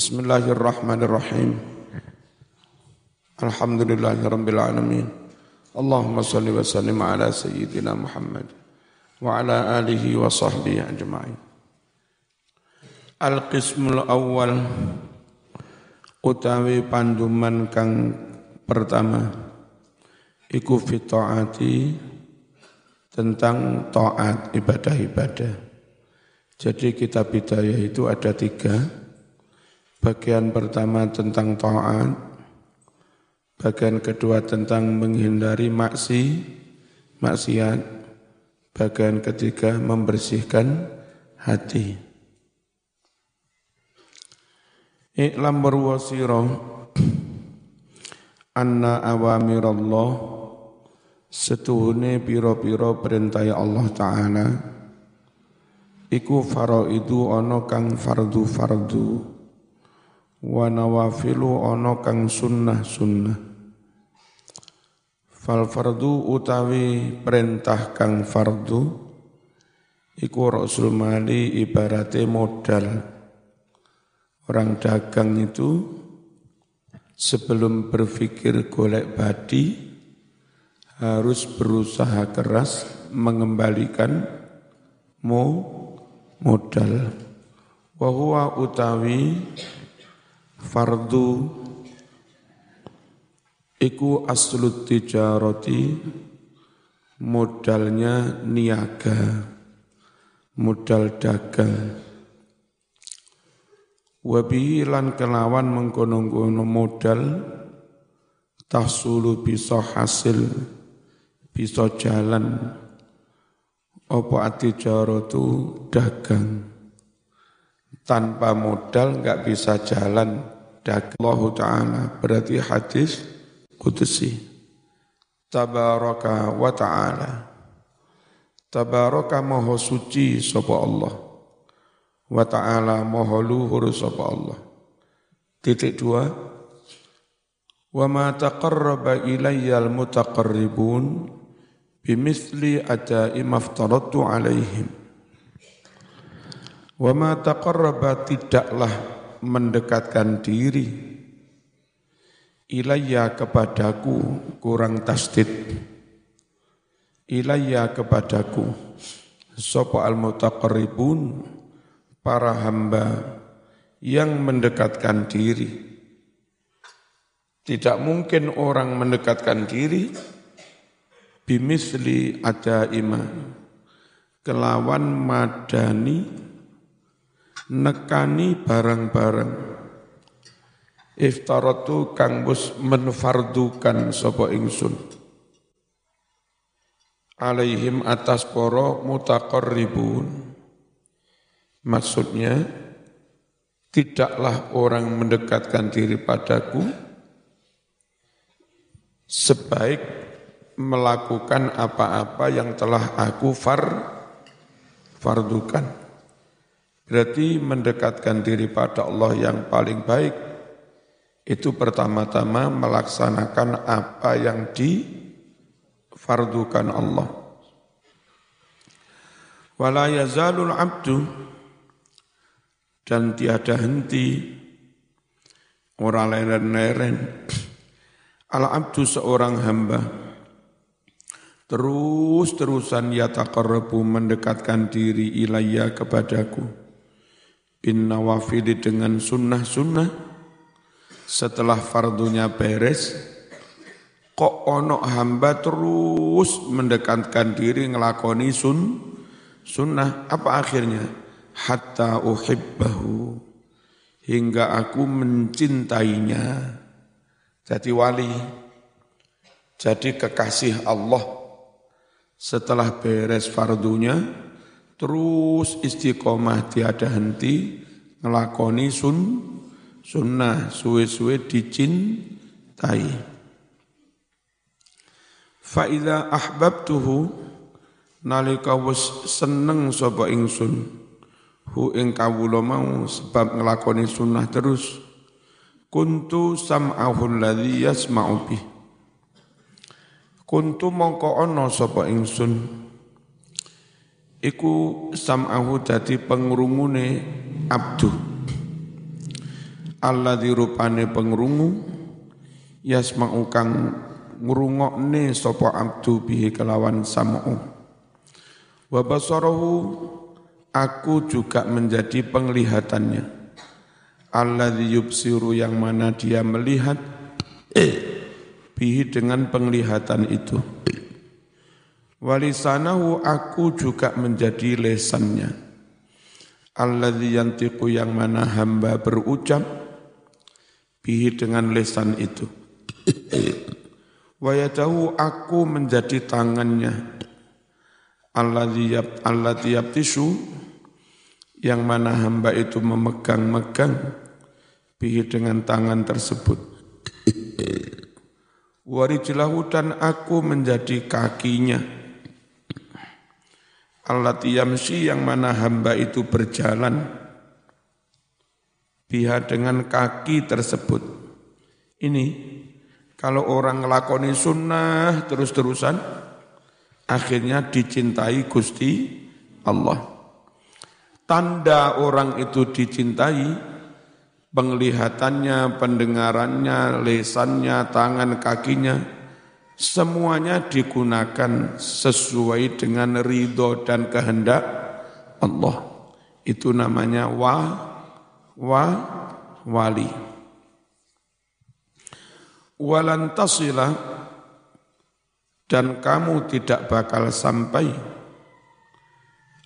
Bismillahirrahmanirrahim. Alhamdulillahirabbil alamin. Allahumma salli wa sallim ala sayyidina Muhammad wa ala alihi wa sahbihi ajma'in. Al-qismul awal utawi panduman kang pertama iku fi tentang taat ibadah-ibadah. Jadi kitab bidayah itu ada tiga. Bagian pertama tentang taat, bagian kedua tentang menghindari maksi, maksiat, bagian ketiga membersihkan hati. Iklam berwasirah anna awamirallah. Setuhune piro-piro perintah Allah Ta'ala. Iku faraidu ana kang fardu-fardu wa nawafilu ana kang sunnah-sunnah fal fardu utawi perintah kang fardu iku rasul mali ibarate modal Orang dagang itu sebelum berpikir golek badi harus berusaha keras mengembalikan mo modal. Wahuwa utawi fardu iku aslut tijaroti modalnya niaga modal dagang Wabihi lan kelawan mengkono-kono modal tahsulu bisa hasil bisa jalan. Apa ati tu dagang tanpa modal enggak bisa jalan. Dagang Allah Ta'ala. Berarti hadis kudusi. Tabaraka wa ta'ala. Tabaraka maha suci sapa Allah. Wa ta'ala maha luhur sapa Allah. Titik dua, wa ma taqarraba ilayya al-mutaqarribun bimithli adai maftaratu alaihim. Wa ma taqarraba tidaklah mendekatkan diri ilayya kepadaku kurang tasdid ilayya kepadaku sapa al-mutaqarribun para hamba yang mendekatkan diri. Tidak mungkin orang mendekatkan diri bimisli ada iman kelawan madani nekani barang-barang. Iftaratu kang bus menfardukan sapa ingsun. Alaihim atas poro mutaqarribun. Maksudnya, tidaklah orang mendekatkan diri padaku sebaik melakukan apa-apa yang telah aku far fardukan. Berarti mendekatkan diri pada Allah yang paling baik. Itu pertama-tama melaksanakan apa yang difardukan Allah. Wala yazalul abdu dan tiada henti. Orang leren-leren. Ala abdu seorang hamba. Terus-terusan yataqarrabu mendekatkan diri ilayya kepadaku bin nawafili dengan sunnah-sunnah setelah fardunya beres kok ono hamba terus mendekatkan diri ngelakoni sun sunnah apa akhirnya hatta uhibbahu hingga aku mencintainya. Jadi wali, jadi kekasih Allah. Setelah beres fardunya, terus istiqomah tiada henti, ngelakoni sun, sunnah, suwe-suwe dicintai. Fa'idha ahbabtuhu, nalika was seneng sapa ingsun, hu ing kawula mau sebab ngelakoni sunnah terus kuntu sam'ahu alladhi yasma'u bih kuntu mongko ana sapa ingsun iku sam'ahu dadi pengrungune abdu. Allah dirupane pengrungu yasma'u kang ngrungokne sapa abdu bihi kelawan sam'u. Wa basarahu aku juga menjadi penglihatannya. Alladzi yubsiru yang mana dia melihat eh, bihi dengan penglihatan itu walisanahu aku juga menjadi lesannya alladzi yantiqu yang mana hamba berucap bihi dengan lesan itu Wayadahu aku menjadi tangannya alladzi tisu yang mana hamba itu memegang-megang bihi dengan tangan tersebut. Warijlahu dan aku menjadi kakinya. Allati yamsi yang mana hamba itu berjalan biha dengan kaki tersebut. Ini kalau orang ngelakoni sunnah terus-terusan, akhirnya dicintai Gusti Allah. Tanda orang itu dicintai, penglihatannya, pendengarannya, lesannya, tangan, kakinya, semuanya digunakan sesuai dengan ridho dan kehendak Allah. Itu namanya wa, wa, wali walan tasila dan kamu tidak bakal sampai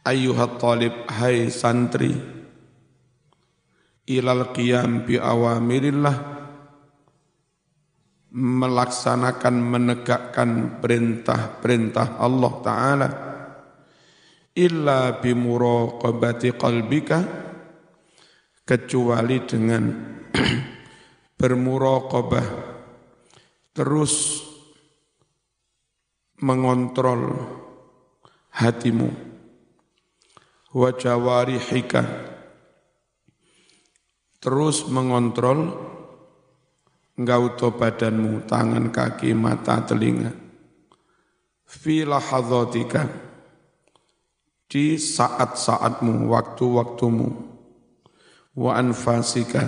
ayuhat talib hai santri ilal qiyam bi awamirillah melaksanakan menegakkan perintah-perintah Allah taala. Illa bimuraqabati qalbika kecuali dengan bermuraqabah terus mengontrol hatimu. Wa jawarihika terus mengontrol engkau badanmu tangan kaki mata telinga. Fi di saat-saatmu waktu-waktumu. Wa anfasika.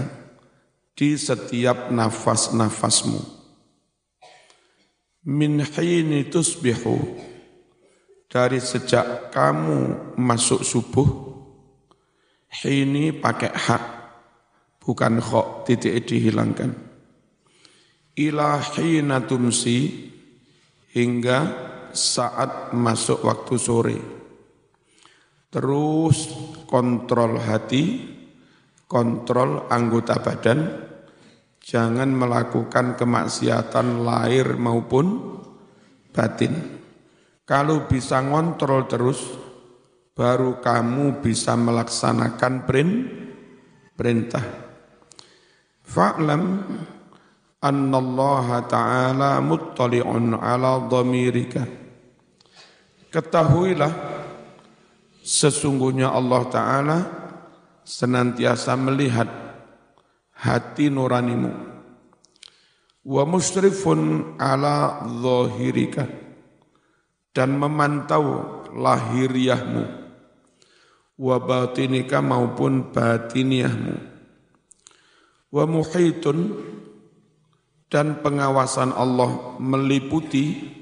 Di setiap nafas-nafasmu. Min hini tusbihu. Dari sejak kamu masuk subuh hini pakai hak. Bukan kok titik dihilangkan ila hina tumsi hingga saat masuk waktu sore terus kontrol hati kontrol anggota badan Jangan melakukan kemaksiatan lahir maupun batin. Kalau bisa ngontrol terus, baru kamu bisa melaksanakan perintah. Fa'lam annallaha ta'ala muttali'un ala dhamirika. Ketahuilah sesungguhnya Allah Ta'ala senantiasa melihat hati nuranimu. Wa musrifun ala zahirika dan memantau lahiriahmu. Wa batinika maupun batiniahmu. Wa muhitun dan pengawasan Allah meliputi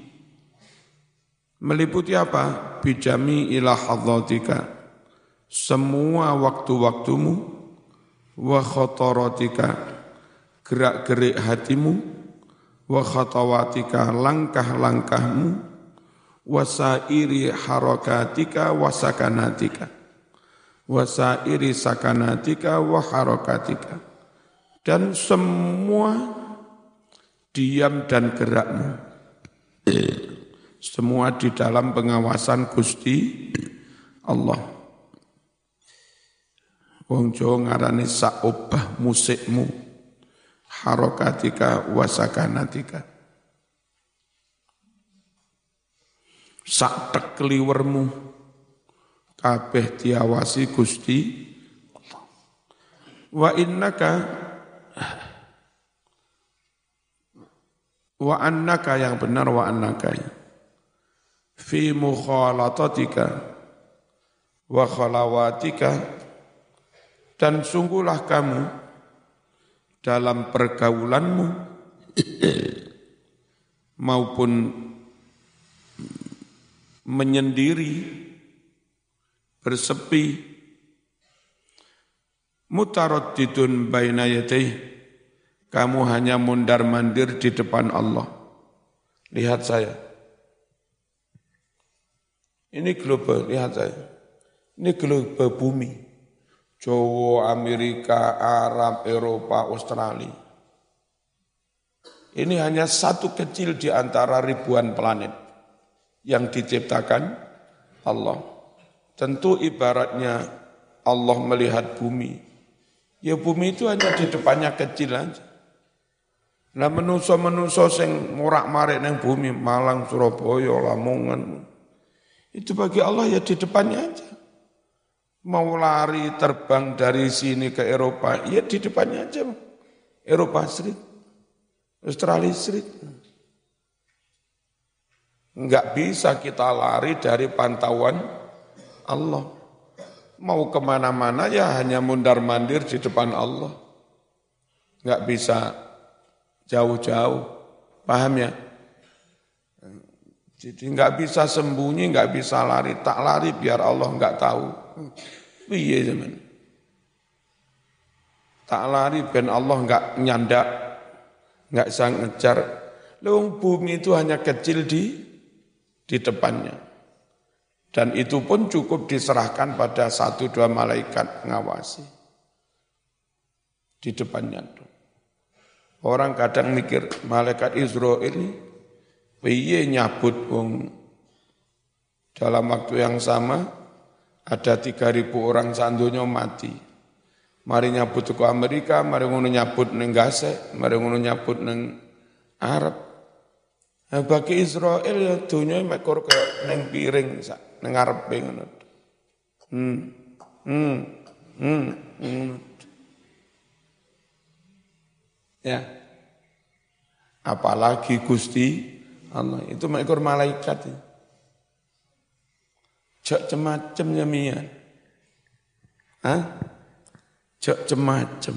meliputi apa? Bijami ila hadzatika. Semua waktu-waktumu. Wa gerak-gerik hatimu. Wa khatawatika langkah-langkahmu. Wa sairi harakatika wa sakanatika wa harakatika. Dan semua diam dan gerakmu. Semua di dalam pengawasan Gusti Allah. Wong Jawa ngarani saobah musikmu. Harokatika wasakanatika. Sak tekliwermu kabeh diawasi Gusti wa innaka wa annaka yang benar wa annaka fi mukhalatatika wa khalawatika. Dan sungguhlah kamu dalam pergaulanmu maupun menyendiri, bersepi, mutaraddidun baina kamu hanya mundar-mandir di depan Allah. Lihat saya. Ini global, lihat saya. Ini global bumi. Jawa, Amerika, Arab, Eropa, Australia. Ini hanya satu kecil di antara ribuan planet yang diciptakan Allah. Tentu ibaratnya Allah melihat bumi. Ya bumi itu hanya di depannya kecil aja. Nah menuso-menuso sing morak-marik neng bumi, Malang, Surabaya, Lamongan. Itu bagi Allah ya di depannya aja. Mau lari terbang dari sini ke Eropa, ya di depannya aja. Eropa Street, Australia Street. Enggak bisa kita lari dari pantauan Allah. Mau ke mana-mana ya hanya mundar-mandir di depan Allah. Enggak bisa jauh-jauh. Paham ya? Jadi nggak bisa sembunyi, nggak bisa lari. Tak lari biar Allah nggak tahu. Iya zaman. Tak lari ben Allah nggak nyandak, nggak bisa ngejar. Lewung bumi itu hanya kecil di di depannya. Dan itu pun cukup diserahkan pada satu dua malaikat ngawasi di depannya. Orang kadang mikir malaikat Israel ini piye nyabut wong dalam waktu yang sama ada 3000 orang sandunya mati. Mari nyabut ke Amerika, mari ngono nyabut neng Gaza, mari ngono nyabut neng Arab. Nah, bagi Israel ya dunia mekor ke neng piring neng Arab ngono. Hmm. Hmm. Hmm. hmm. Ya. Apalagi Gusti Allah itu mengikut malaikat. Ya. Cek cemacem ya mian. Hah? Cek cemacem.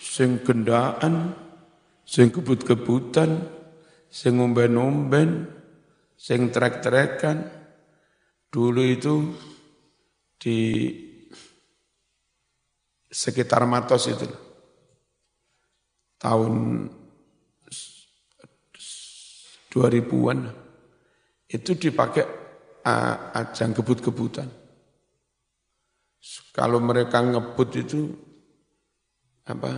Sing gendaan, sing kebut-kebutan, sing umben-umben, sing trek-trekan. Dulu itu di sekitar Matos itu. Tahun 2000-an itu dipakai ajang kebut-kebutan. Kalau mereka ngebut itu apa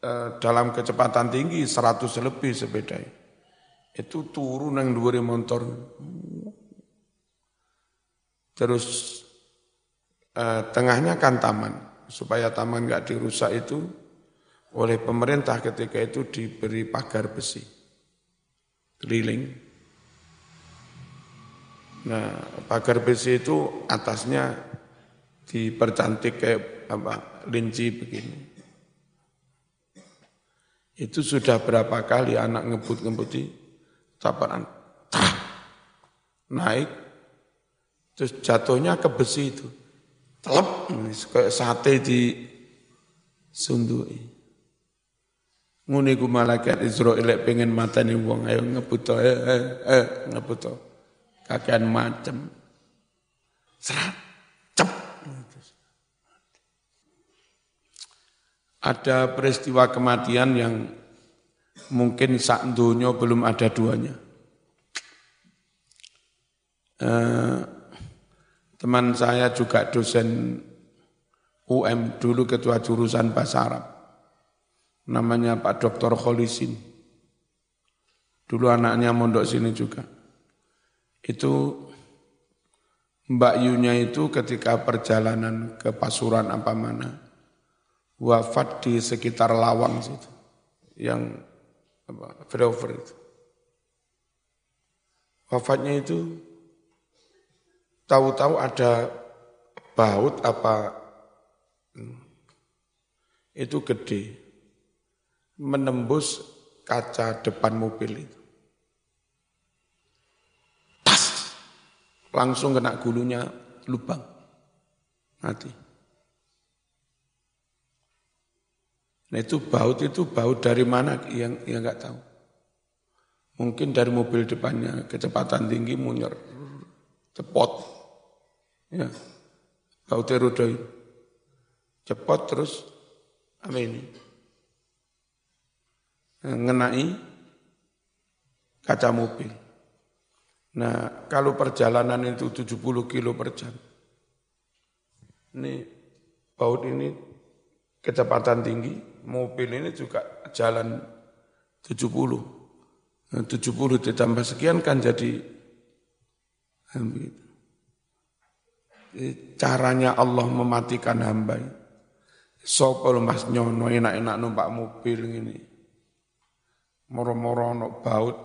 e, dalam kecepatan tinggi 100 lebih sepeda itu turun yang dua motor terus eh, tengahnya kan taman supaya taman nggak dirusak itu oleh pemerintah ketika itu diberi pagar besi keliling. Nah, pagar besi itu atasnya dipercantik kayak apa linci begini. Itu sudah berapa kali anak ngebut-ngebut di taparan naik terus jatuhnya ke besi itu telep kayak sate di sundui. Ngene ku malaikat Israel pengen matani wong ayo ngebuto eh eh, eh ngebuto. Kakean macem. Serat cep. Ada peristiwa kematian yang mungkin sak belum ada duanya. Eh, Teman saya juga dosen UM, dulu ketua jurusan bahasa Arab. Namanya Pak Dr. Kholisin. Dulu anaknya mondok sini juga. Itu Mbak Yunya itu ketika perjalanan ke Pasuruan apa mana, wafat di sekitar Lawang situ, yang apa, flyover itu. Wafatnya itu tahu-tahu ada baut apa? Itu gede. Menembus kaca depan mobil itu. Tas langsung kena gulunya lubang. Mati. Nah itu baut itu baut dari mana? Yang yang nggak tahu. Mungkin dari mobil depannya kecepatan tinggi munyer, cepot, ya, baut roda cepot terus apa ini? Ngenai kaca mobil. Nah, kalau perjalanan itu 70 kilo per jam, ini baut ini kecepatan tinggi, mobil ini juga jalan 70. Nah, 70 ditambah sekian kan jadi caranya Allah mematikan hamba. Sopel mas nyono enak-enak numpak mobil ini. Moro-moro no baut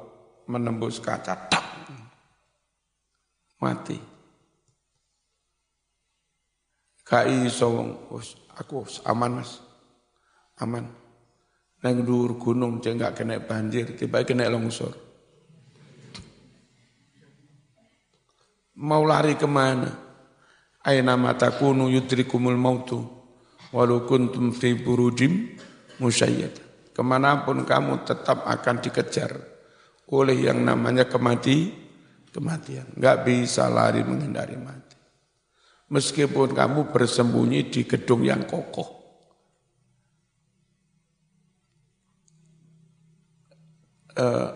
menembus kaca. Tak mati. Kai iso aku aman Mas. Aman. Nang dhuwur gunung cek enggak kena banjir, tiba kena longsor. Mau lari ke mana? Aina matakunu yudrikumul mautu walau kuntum fi burujim musyayyad. Ke mana pun kamu tetap akan dikejar oleh yang namanya kemati, kematian. Enggak bisa lari menghindari mati. Meskipun kamu bersembunyi di gedung yang kokoh. Eh,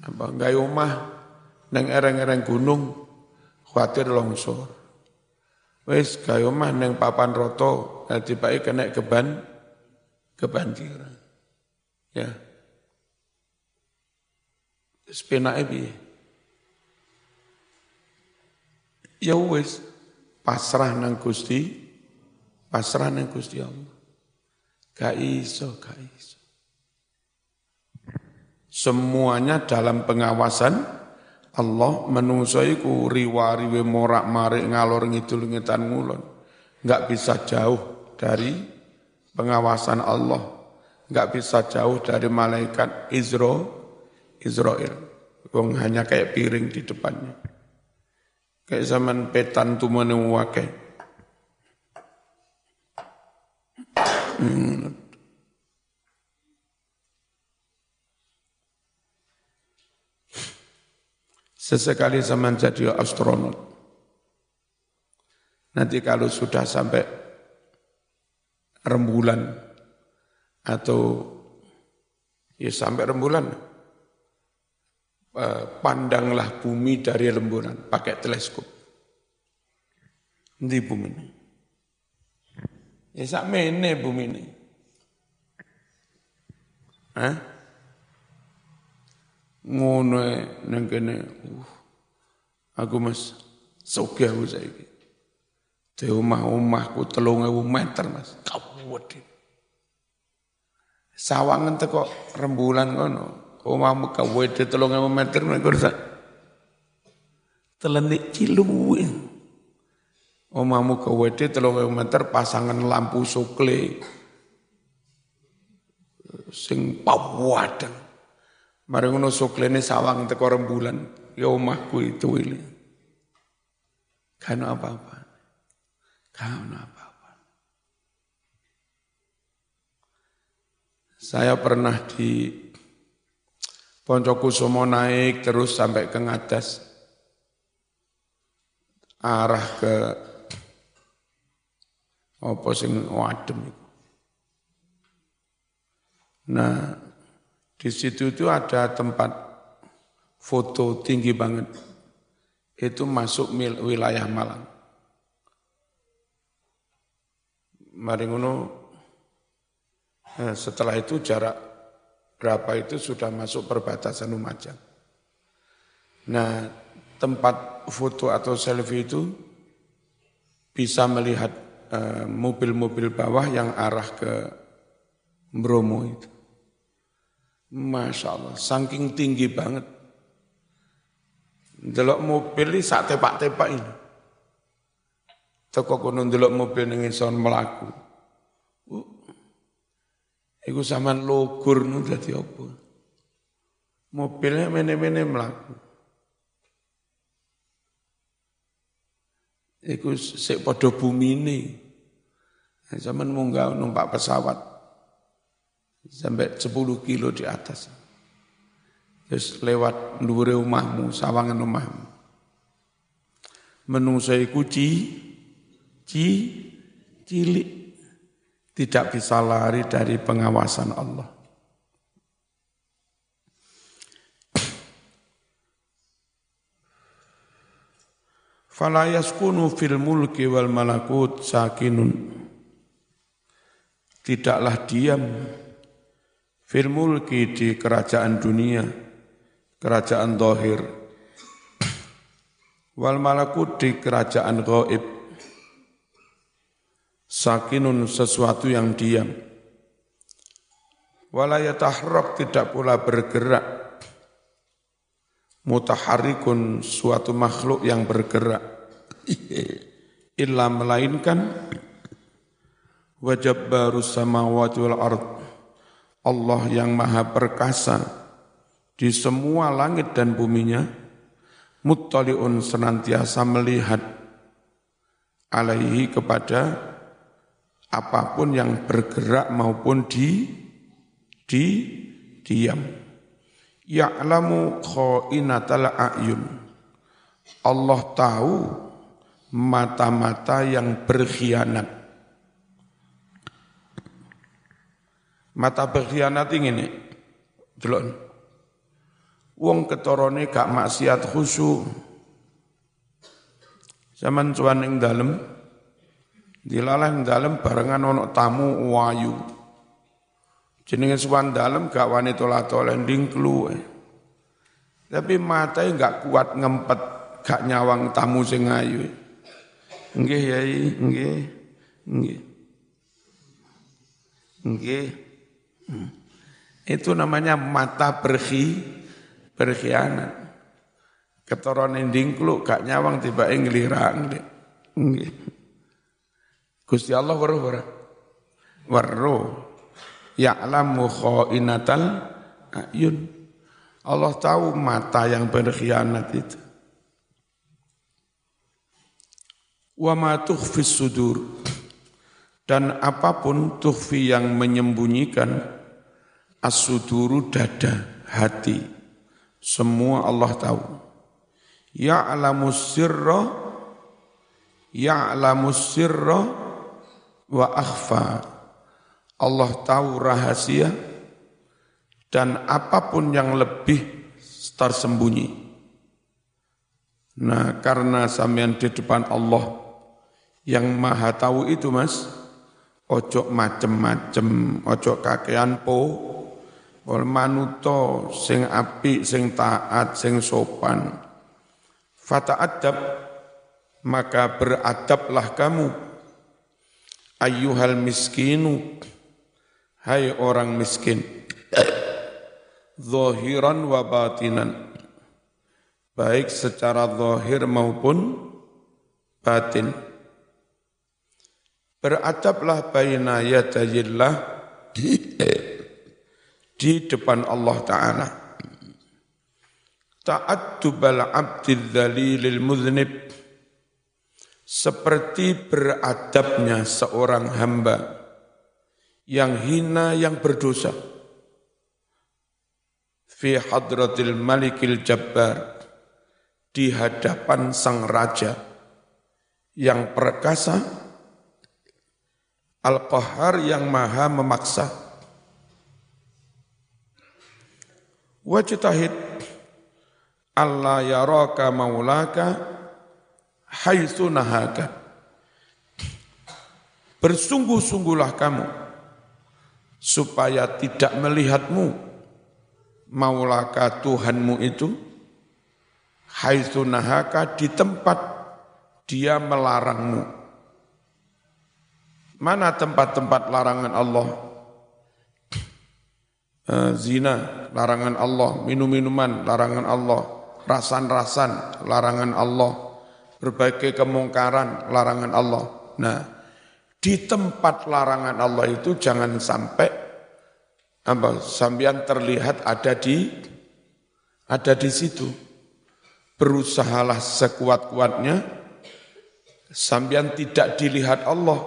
apa enggak omah neng ereng-ereng gunung khawatir longsor. Wes gawe omah neng papan roto nanti baik kena keban kebanjiran. Ya. Sepenake piye? Ya wis pasrah nang Gusti, pasrah nang Gusti Allah. Gak iso, gak iso. Semuanya dalam pengawasan Allah menungso iku riwa-riwe morak-marik ngalor ngidul ngetan ngulon. Enggak bisa jauh dari pengawasan Allah. Enggak bisa jauh dari malaikat Izro, Israel. Wong hanya kayak piring di depannya. Kayak zaman petan tuh mana wakai. Hmm. Sesekali zaman jadi astronot. Nanti kalau sudah sampai rembulan atau ya sampai rembulan Eh, pandanglah bumi dari rembulan pakai teleskop. Di bumi ini. Ya sak mene bumi ini. Hah? Ngono nang kene. Uh, aku mas soge aku saiki. Di omah-omahku telung ewu meter mas. Kawedin. Sawangan teko rembulan kono omahmu telung ewu meter mereka sak telenik ciluwe. Omahmu telung ewu meter pasangan lampu sukle sing pawadang. Mari ngono suklene sawang teko rembulan, ya omahku itu ini. Kan apa-apa. Kan apa-apa. Saya pernah di Poncokusumo naik terus sampai ke ngadas. Arah ke apa sing wadem. Nah, di situ itu ada tempat foto tinggi banget. Itu masuk wilayah Malang. Mari ngono eh, setelah itu jarak berapa itu sudah masuk perbatasan Lumajang. Nah, tempat foto atau selfie itu bisa melihat eh, mobil-mobil uh, bawah yang arah ke Bromo itu. Masya Allah, saking tinggi banget. Delok mobil ini saat tepak-tepak ini. Toko kono delok mobil ning son melaku. Iku zaman logur nu dadi apa? Mobilnya mene-mene melaku. Iku sik padha. Zaman munggah numpak pesawat sampai 10 kilo di atas. Terus lewat ndure rumahmu, sawangan rumahmu. Menungso iku ci, ci, cilik. Tidak bisa lari dari pengawasan Allah. Fala yaskunu fil mulki wal malakut sakinun. Tidaklah diam fil mulki di kerajaan dunia, kerajaan dohir, wal malakut di kerajaan gaib, sakinun sesuatu yang diam, walayatahrak tidak pula bergerak, mutaharikun suatu makhluk yang bergerak, illa melainkan wajab baru samawati wal ard Allah yang maha perkasa di semua langit dan buminya, muttaliun senantiasa melihat alaihi kepada apa pun yang bergerak maupun di di diam. Ya'lamu khainatal a'yun. Allah tahu mata-mata yang berkhianat. Mata berkhianat ini, delok. Wong ketorone gak maksiat khusyuk. Zaman cuan ing dalem, dilalah ing dalem barengan ono tamu wayu. Jenenge suwan dalem gak wani tola-tola keluwe. Tapi matanya gak kuat ngempet, gak nyawang tamu sing ayu. Nggih yai, nggih. Nggih. Nggih. Itu namanya mata berkhi, berkhianat. Ketoron kluk gak nyawang tiba ngelirang. Gusti Allah waruh waruh. Waruh. Ya'lamu khainatal ayun. Allah tahu mata yang berkhianat itu. Wa ma sudur. Dan apa pun tukhfi yang menyembunyikan As-suduru dada, hati. Semua Allah tahu. Ya'lamu sirra Ya'lamu sirra wa akhfa. Allah tahu rahasia dan apa pun yang lebih tersembunyi. Nah, karena sampean di depan Allah yang maha tahu itu mas, ojo macem-macem, ojo kakean po, wal manuto sing api sing taat sing sopan. Fata'adab maka beradablah kamu. Ayyuhal miskinu hai orang miskin. Zahiran wa batinan. Baik secara zahir maupun batin. Beradablah baina yadayillah di depan Allah Ta'ala. Ta'addubal abdil dhalilil muznib. Seperti beradabnya seorang hamba yang hina yang berdosa. Fi hadratil malikil jabbar. Di hadapan sang raja yang perkasa. Al-qahar yang maha memaksa wajtahid Allah yaraka maulaka haitsu nahaka. Bersungguh-sungguhlah kamu supaya tidak melihatmu maulaka Tuhanmu itu haitsu nahaka di tempat dia melarangmu. Mana tempat-tempat larangan Allah Eh, zina, larangan Allah, minum-minuman, larangan Allah, rasan-rasan, larangan Allah, berbagai kemungkaran, larangan Allah. Nah, di tempat larangan Allah itu jangan sampai apa sambian terlihat ada di ada di situ. Berusahalah sekuat-kuatnya. Sambian tidak dilihat Allah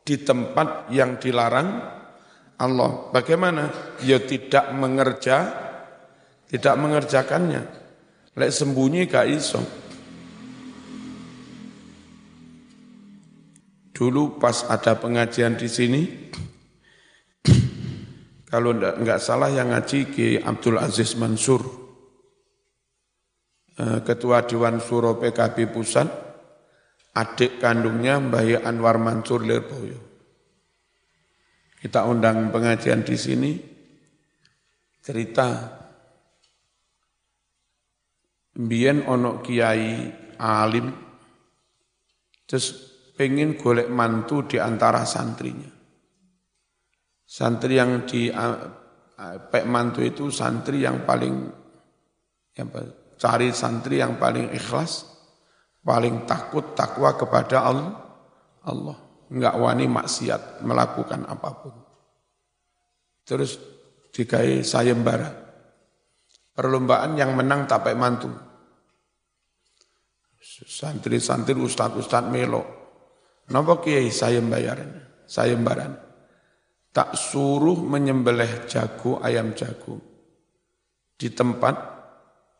di tempat yang dilarang Allah. Bagaimana? Ya tidak mengerja, tidak mengerjakannya. Lek sembunyi gak iso. Dulu pas ada pengajian di sini, kalau enggak, salah yang ngaji Ki Abdul Aziz Mansur, eh, Ketua Dewan Suro PKB Pusat, adik kandungnya Mbah Anwar Mansur Lirboyo. Kita undang pengajian di sini, cerita Mbien ono kiai alim, terus pengen golek mantu di antara santrinya. Santri yang di pek mantu itu santri yang paling yang cari santri yang paling ikhlas, paling takut takwa kepada Allah. Enggak wani maksiat melakukan apa pun. Terus dikai sayembara. Perlombaan yang menang tak pek mantu. Santri-santri ustad-ustad melok Napa kiai sayembaran? Sayembaran. Tak suruh menyembelih jago ayam jago di tempat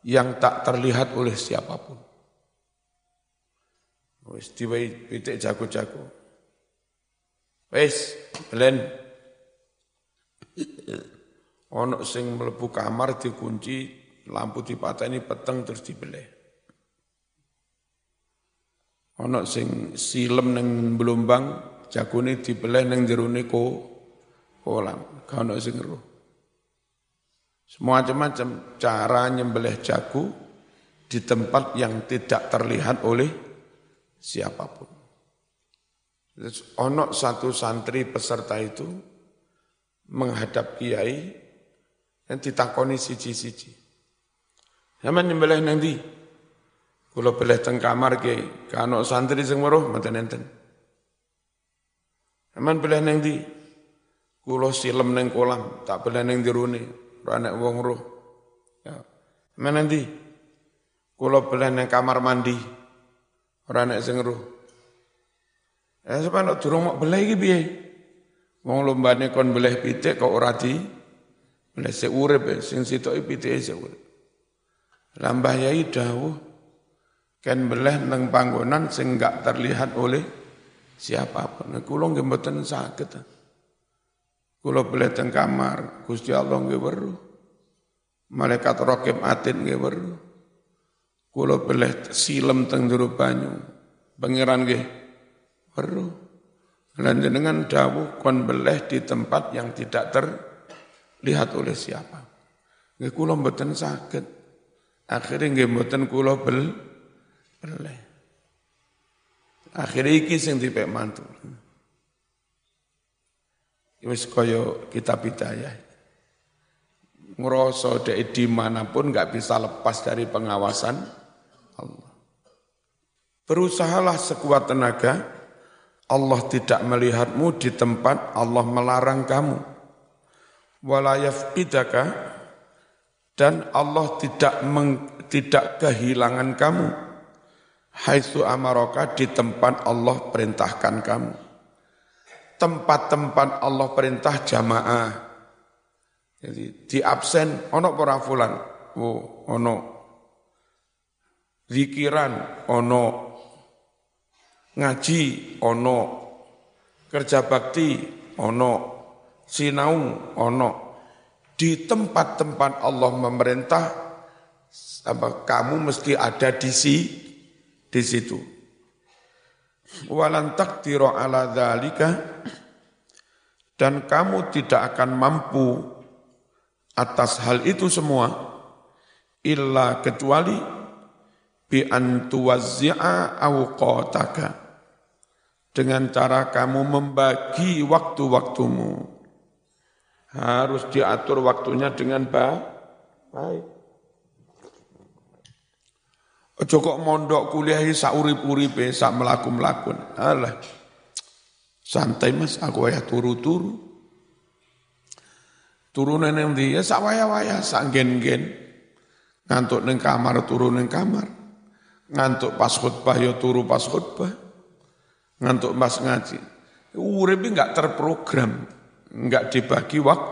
yang tak terlihat oleh siapa pun. Wis diwai pitik jago-jago. Wis, belen. Ono sing mlebu kamar dikunci, lampu dipateni peteng terus dibeleh. Ono sing silem neng belumbang, jagone dibeleh neng jerone ko kolam. Gak ono sing roh. Semua macam-macam cara nyembelih jago di tempat yang tidak terlihat oleh siapa pun. Terus ono satu santri peserta itu menghadap kiai dan ditakoni siji-siji. Sama nyembelih nanti, Kula boleh teng kamar ke, kano santri sing weruh mboten enten. Aman boleh neng di, kula silem neng kolam, tak boleh neng jerone, ora nek wong roh. Ya. Aman nanti, kula boleh neng kamar mandi, ora nek sing roh. Ya sebab nek durung mau boleh iki piye? Wong lombane kon boleh pitik kok ora di boleh seurip sing sitoke pitike seurip. Lambah yai dawuh Kan beleh nang panggonan sing enggak terlihat oleh siapa pun. Nah, kula nggih mboten saged. Kula beleh teng kamar, Gusti Allah nggih weruh. Malaikat raqib atin nggih weruh. Kula beleh silem teng jero banyu. Pangeran nggih weruh. Lan jenengan dawuh kon beleh di tempat yang tidak terlihat oleh siapa. Nggih kula mboten saged. Akhirnya nggih mboten kula bel boleh. Akhirnya iki sing dipek mantu. Wis kaya kitab hidayah. Ngerasa dek di mana pun nggak bisa lepas dari pengawasan Allah. Berusahalah sekuat tenaga, Allah tidak melihatmu di tempat Allah melarang kamu. Walayaf bidaka dan Allah tidak meng, tidak kehilangan kamu Haitsu amaroka di tempat Allah perintahkan kamu. Tempat-tempat Allah perintah jamaah. Jadi di absen ono fulan. Oh, ono. Zikiran ono. Ngaji ono. Kerja bakti ono. Sinaung ono. Di tempat-tempat Allah memerintah apa kamu mesti ada di sini di situ. Walan taqdiru ala dzalika dan kamu tidak akan mampu atas hal itu semua illa kecuali bi antuwazzi'a awqataka dengan cara kamu membagi waktu-waktumu harus diatur waktunya dengan baik Ojo kok mondok kuliah sak urip-uripe sak melaku-melakun. Alah. Santai Mas, aku wayah turu-turu. Turun nang ndi ya sak wayah-wayah sak gen-gen. Ngantuk neng kamar turu neng kamar. Ngantuk pas khutbah ya turu pas khutbah. Ngantuk pas ngaji. Uripe enggak terprogram. enggak dibagi wak,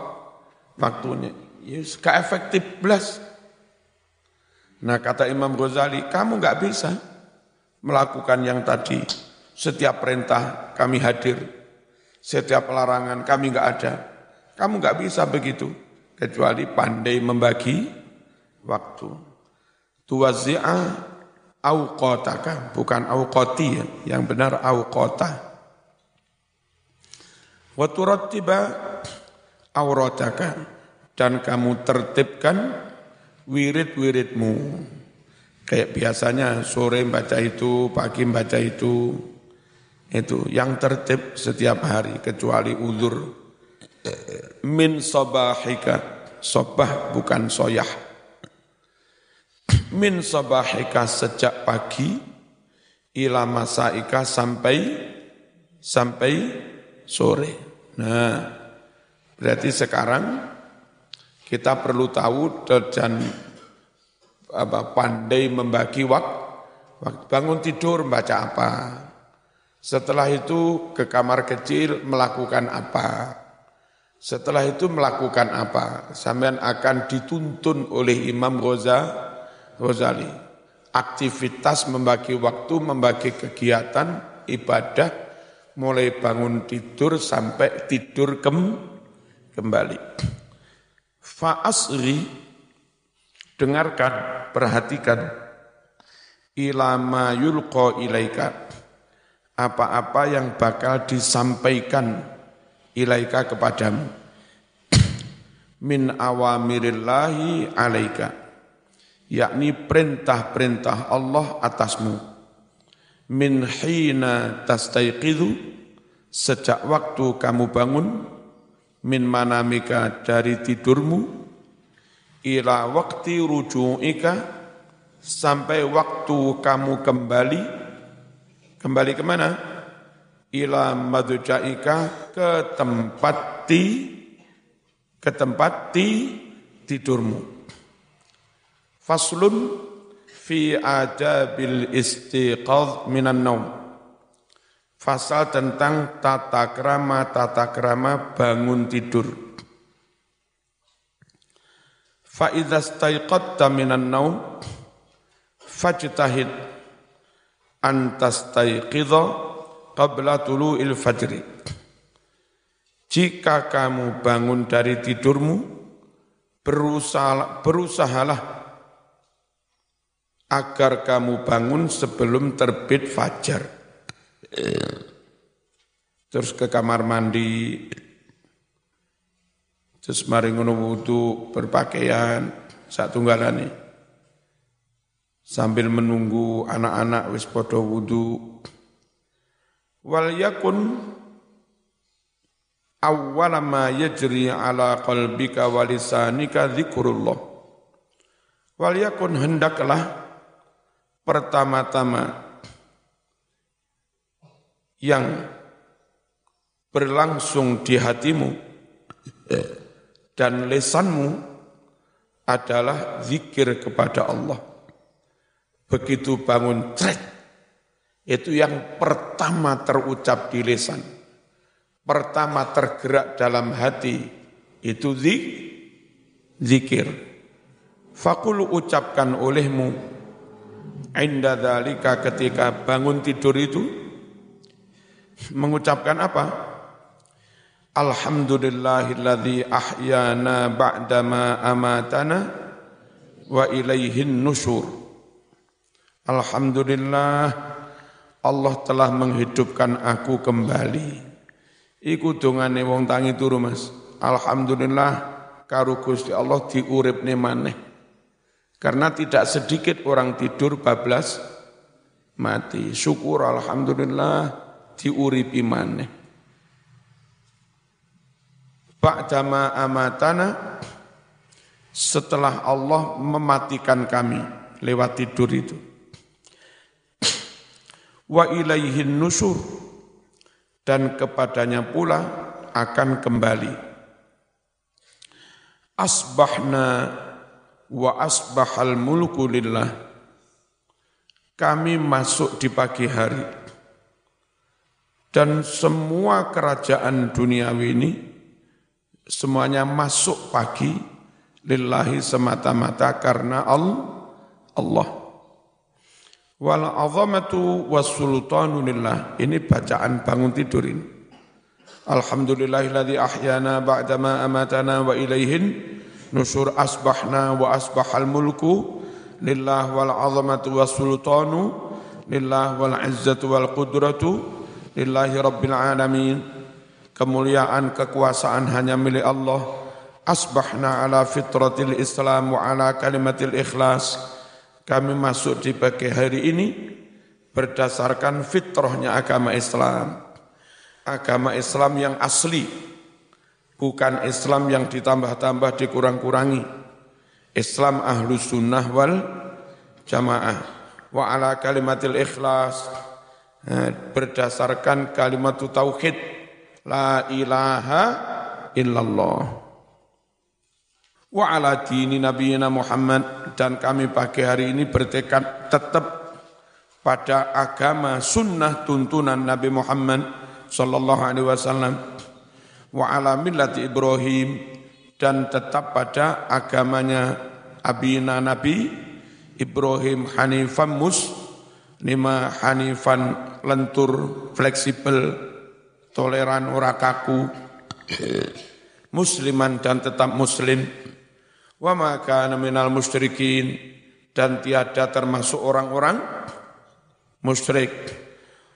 waktunya. Yes, gak efektif belas. Nah kata Imam Ghazali, kamu enggak bisa melakukan yang tadi. Setiap perintah kami hadir, setiap larangan kami enggak ada. Kamu enggak bisa begitu, kecuali pandai membagi waktu. Tuwazi'a awqataka, bukan awqati ya, yang benar awqata. Wa turattiba aurataka dan kamu tertibkan wirid-wiridmu. Kayak biasanya sore baca itu, pagi baca itu. Itu yang tertib setiap hari kecuali uzur. Min sobahika, sobah bukan soyah. Min sobahika sejak pagi, ila masaika sampai sampai sore. Nah, berarti sekarang kita perlu tahu dan apa, pandai membagi waktu. Bangun tidur baca apa. Setelah itu ke kamar kecil melakukan apa. Setelah itu melakukan apa? Sampean akan dituntun oleh Imam Ghoza, Ghazali. Aktivitas membagi waktu, membagi kegiatan, ibadah, mulai bangun tidur sampai tidur kem, kembali. Fa'asri, dengarkan, perhatikan, ilama yulqa ilaika, apa-apa yang bakal disampaikan ilaika kepadamu, min awamirillahi alaika, yakni perintah-perintah Allah atasmu. Min hina tastaiqidhu sejak waktu kamu bangun min manamika dari tidurmu ila waktu ruju'ika sampai waktu kamu kembali. Kembali ke mana? Ila madja'ika ke tempat ti ke tempat ti tidurmu faslun fi adabil istiqadh minan naum. Fasal tentang tata krama tata krama bangun tidur. Fa idza staiqadta minan naum fajtahid an tastaiqidha qabla tulu'il fajri. Jika kamu bangun dari tidurmu, berusaha, berusahalah agar kamu bangun sebelum terbit fajar. Terus ke kamar mandi, terus mari ngono wudu, berpakaian, sak tunggalane. Sambil menunggu anak-anak wis padha wudu. Wal yakun awwala ma yajri ala qalbika wa lisanika dzikrullah. Wal yakun hendaklah pertama-tama yang berlangsung di hatimu dan lesanmu adalah zikir kepada Allah. Begitu bangun cret, itu yang pertama terucap di lesan. Pertama tergerak dalam hati, itu zikir. Fakul ucapkan olehmu Inda dalika ketika bangun tidur itu mengucapkan apa? Alhamdulillahilladzi ahyana ba'dama amatana wa ilaihin nusur. Alhamdulillah Allah telah menghidupkan aku kembali. Iku dongane wong tangi turu Mas. Alhamdulillah karo Gusti Allah diuripne maneh. Karena tidak sedikit orang tidur bablas mati. Syukur Alhamdulillah diuripi maneh. Ba'dama amatana setelah Allah mematikan kami lewat tidur itu. Wa ilaihin nusur dan kepadanya pula akan kembali. Asbahna wa asbahal mulku lillah. Kami masuk di pagi hari dan semua kerajaan duniawi ini semuanya masuk pagi lillahi semata-mata karena Allah. Wal azamatu was sultanu lillah. Ini bacaan bangun tidur ini. Alhamdulillahilladzi ahyana ba'dama amatana wa ilaihin nusur asbahna wa asbahal mulku. Lillah wal azamatu was sultanu. Lillah wal izzatu wal qudratu. Lillahi rabbil alamin. Kemuliaan kekuasaan hanya milik Allah. Asbahna ala fitratil islam wa ala kalimatil ikhlas. Kami masuk di pagi hari ini berdasarkan fitrahnya agama Islam. Agama Islam yang asli, bukan Islam yang ditambah-tambah dikurang-kurangi. Islam ahlu sunnah wal jamaah. Wa ala kalimatil ikhlas, berdasarkan kalimat tauhid, la ilaha illallah. Wa ala dini Nabi Muhammad, dan kami pagi hari ini bertekad tetap pada agama sunnah tuntunan Nabi Muhammad sallallahu alaihi wasallam wa ala millati Ibrahim dan tetap pada agamanya abina Nabi Ibrahim hanifan mus lima hanifan lentur fleksibel toleran ora kaku musliman dan tetap muslim. Wa maka minal musyrikin dan tiada termasuk orang-orang musyrik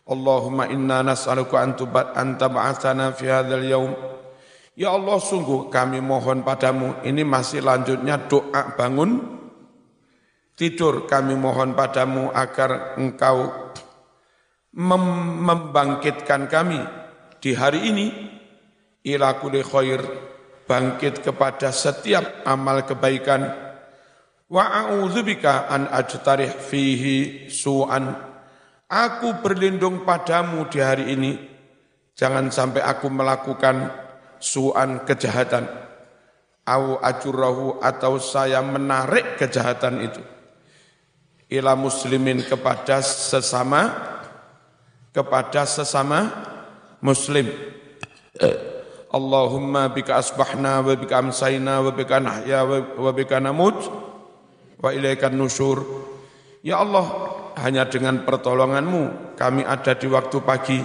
Allahumma inna nas'aluka an tab'atsana fi hadzal yaum. Ya Allah sungguh kami mohon padamu, ini masih lanjutnya doa bangun. Tidur kami mohon padamu agar engkau mem membangkitkan kami di hari ini. Ila kulli khair bangkit kepada setiap amal kebaikan. Wa a'udzubika an ajtarih fihi su'an Aku berlindung padamu di hari ini. Jangan sampai aku melakukan suan kejahatan. Au ajurahu atau saya menarik kejahatan itu. Ila muslimin kepada sesama kepada sesama muslim. Allahumma bika asbahna wa bika amsayna wa bika nahya wa bika namut wa ilaikan nusyur. Ya Allah, hanya dengan pertolonganmu kami ada di waktu pagi.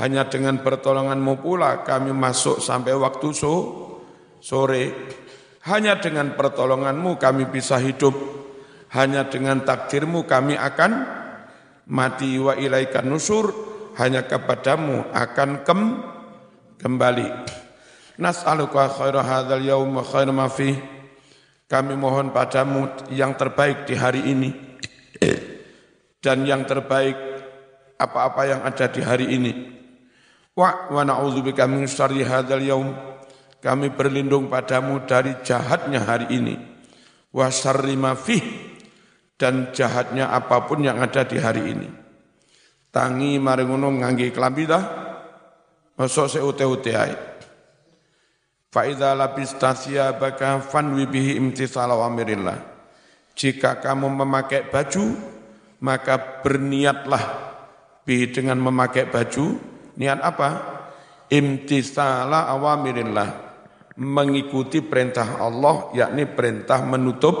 Hanya dengan pertolonganmu pula kami masuk sampai waktu so, sore. Hanya dengan pertolonganmu kami bisa hidup. Hanya dengan takdirmu kami akan mati wa ilaikan nusur. Hanya kepadamu akan kem, kembali. Nas'aluka khaira hadzal yaum wa khaira ma Kami mohon padamu yang terbaik di hari ini dan yang terbaik apa-apa yang ada di hari ini. Wa wa na'udzubika min syarri hadzal yaum. Kami berlindung padamu dari jahatnya hari ini. Wa syarri ma fih dan jahatnya apa pun yang ada di hari ini. Tangi mari ngono ngangge klambi dah. Masuk se ute-ute ae. Fa idza labista thiyabaka fanwi bihi imtithal awamirillah. Jika kamu memakai baju, maka berniatlah bi dengan memakai baju. Niat apa? Imtisala awamirillah. Mengikuti perintah Allah yakni perintah menutup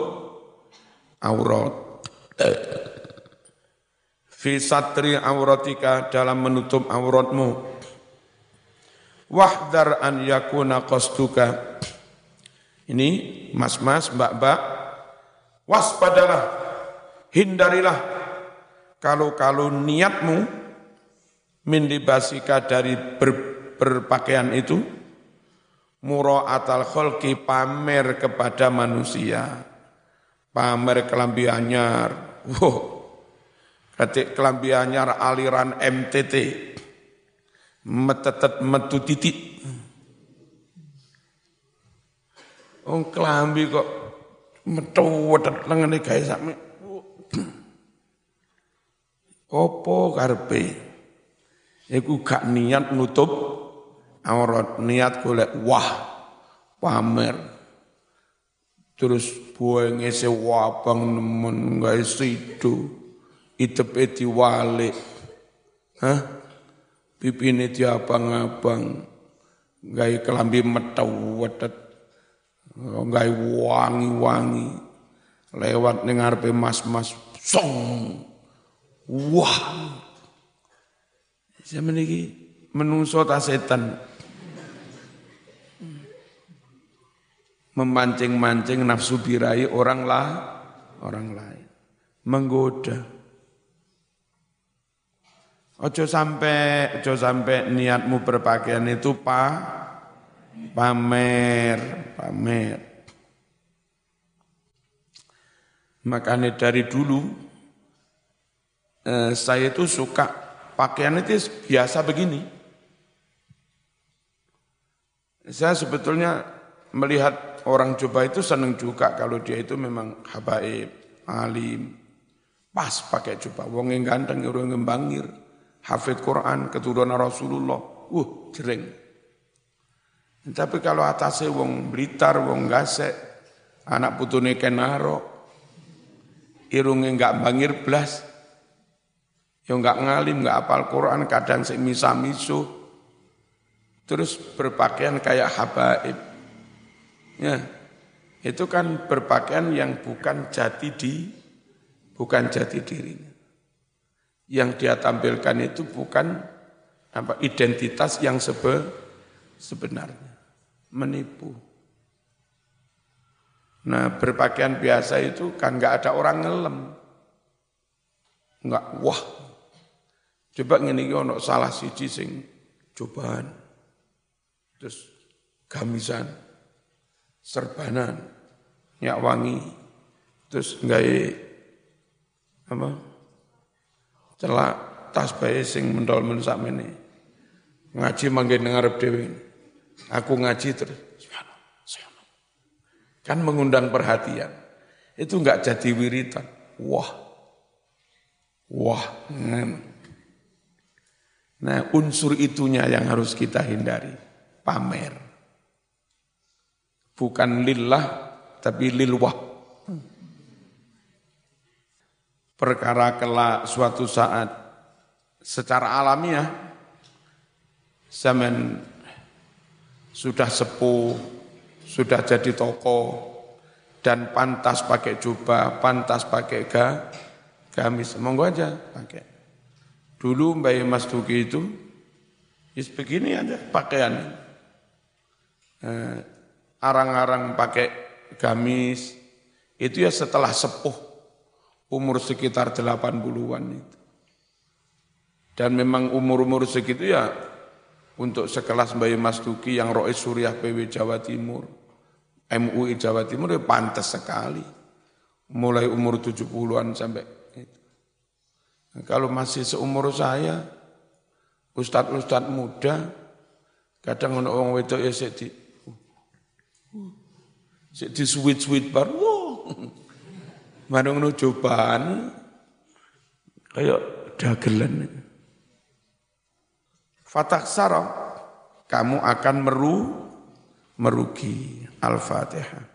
aurat. Fi satri auratika dalam menutup auratmu. Wahdar an yakuna qastuka ini mas-mas mbak-mbak. Waspadalah hindarilah kalau-kalau niatmu min libasika dari ber, berpakaian itu mura'atal kholki pamer kepada manusia. Pamer kelambi anyar. Wow. Ketik kelambi anyar aliran MTT metetet metu titik. Oh kelambi kok metu wedet lengene gawe sakme Opo karpe? Iku gak niat nutup aurat, niat golek wah pamer. Terus buang ese wabang nemen gak sidu. Itepe diwalik. Hah? Pipine diabang-abang. gawe kelambi metau wetet, gawe wangi-wangi, lewat ning mas-mas, song, wah. Saya meniki menungso ta setan. Memancing-mancing nafsu birai orang lah, orang lain. Menggoda. Ojo sampai ojo sampai niatmu berpakaian itu pa pamer, pamer. Makanya dari dulu eh, saya itu suka pakaian itu biasa begini. Saya sebetulnya melihat orang coba itu senang juga kalau dia itu memang habaib, alim, pas pakai coba. Wong yang ganteng, yang bangir hafid Quran, keturunan Rasulullah, uh, jering. Tapi kalau atasnya wong Blitar, wong Gasek, anak putune Kenaro, irungnya enggak bangir blas, ya enggak ngalim, enggak apal Quran, kadang semisa misu, terus berpakaian kayak habaib. Ya, itu kan berpakaian yang bukan jati di, bukan jati dirinya yang dia tampilkan itu bukan apa identitas yang sebe, sebenarnya menipu. Nah berpakaian biasa itu kan nggak ada orang ngelem, nggak wah. Coba ngene ono salah siji sing cobaan, terus gamisan, serbanan, nyak wangi, terus nggak apa celak tas bayi sing mendol men sakmene. Ngaji manggen ngarep dhewe. Aku ngaji terus Kan mengundang perhatian. Itu enggak jadi wiritan. Wah. Wah. Nah, unsur itunya yang harus kita hindari. Pamer. Bukan lillah, tapi lilwah perkara kelak suatu saat secara alamiah zaman sudah sepuh, sudah jadi toko dan pantas pakai jubah, pantas pakai ga, gamis. Monggo aja pakai. Dulu Mbak Mas Duki itu is begini aja pakaian. Eh, arang-arang pakai gamis itu ya setelah sepuh umur sekitar 80-an itu. Dan memang umur-umur segitu ya untuk sekelas Mbak Mas Duki yang Rois Suriah PW Jawa Timur, MUI Jawa Timur ya pantas sekali. Mulai umur 70-an sampai kalau masih seumur saya, ustadz-ustadz muda, kadang orang wedok ya sik di sik di sweet-sweet bar. Manung nu cobaan kayak dagelan. Fataksara kamu akan meru merugi. Al-Fatihah.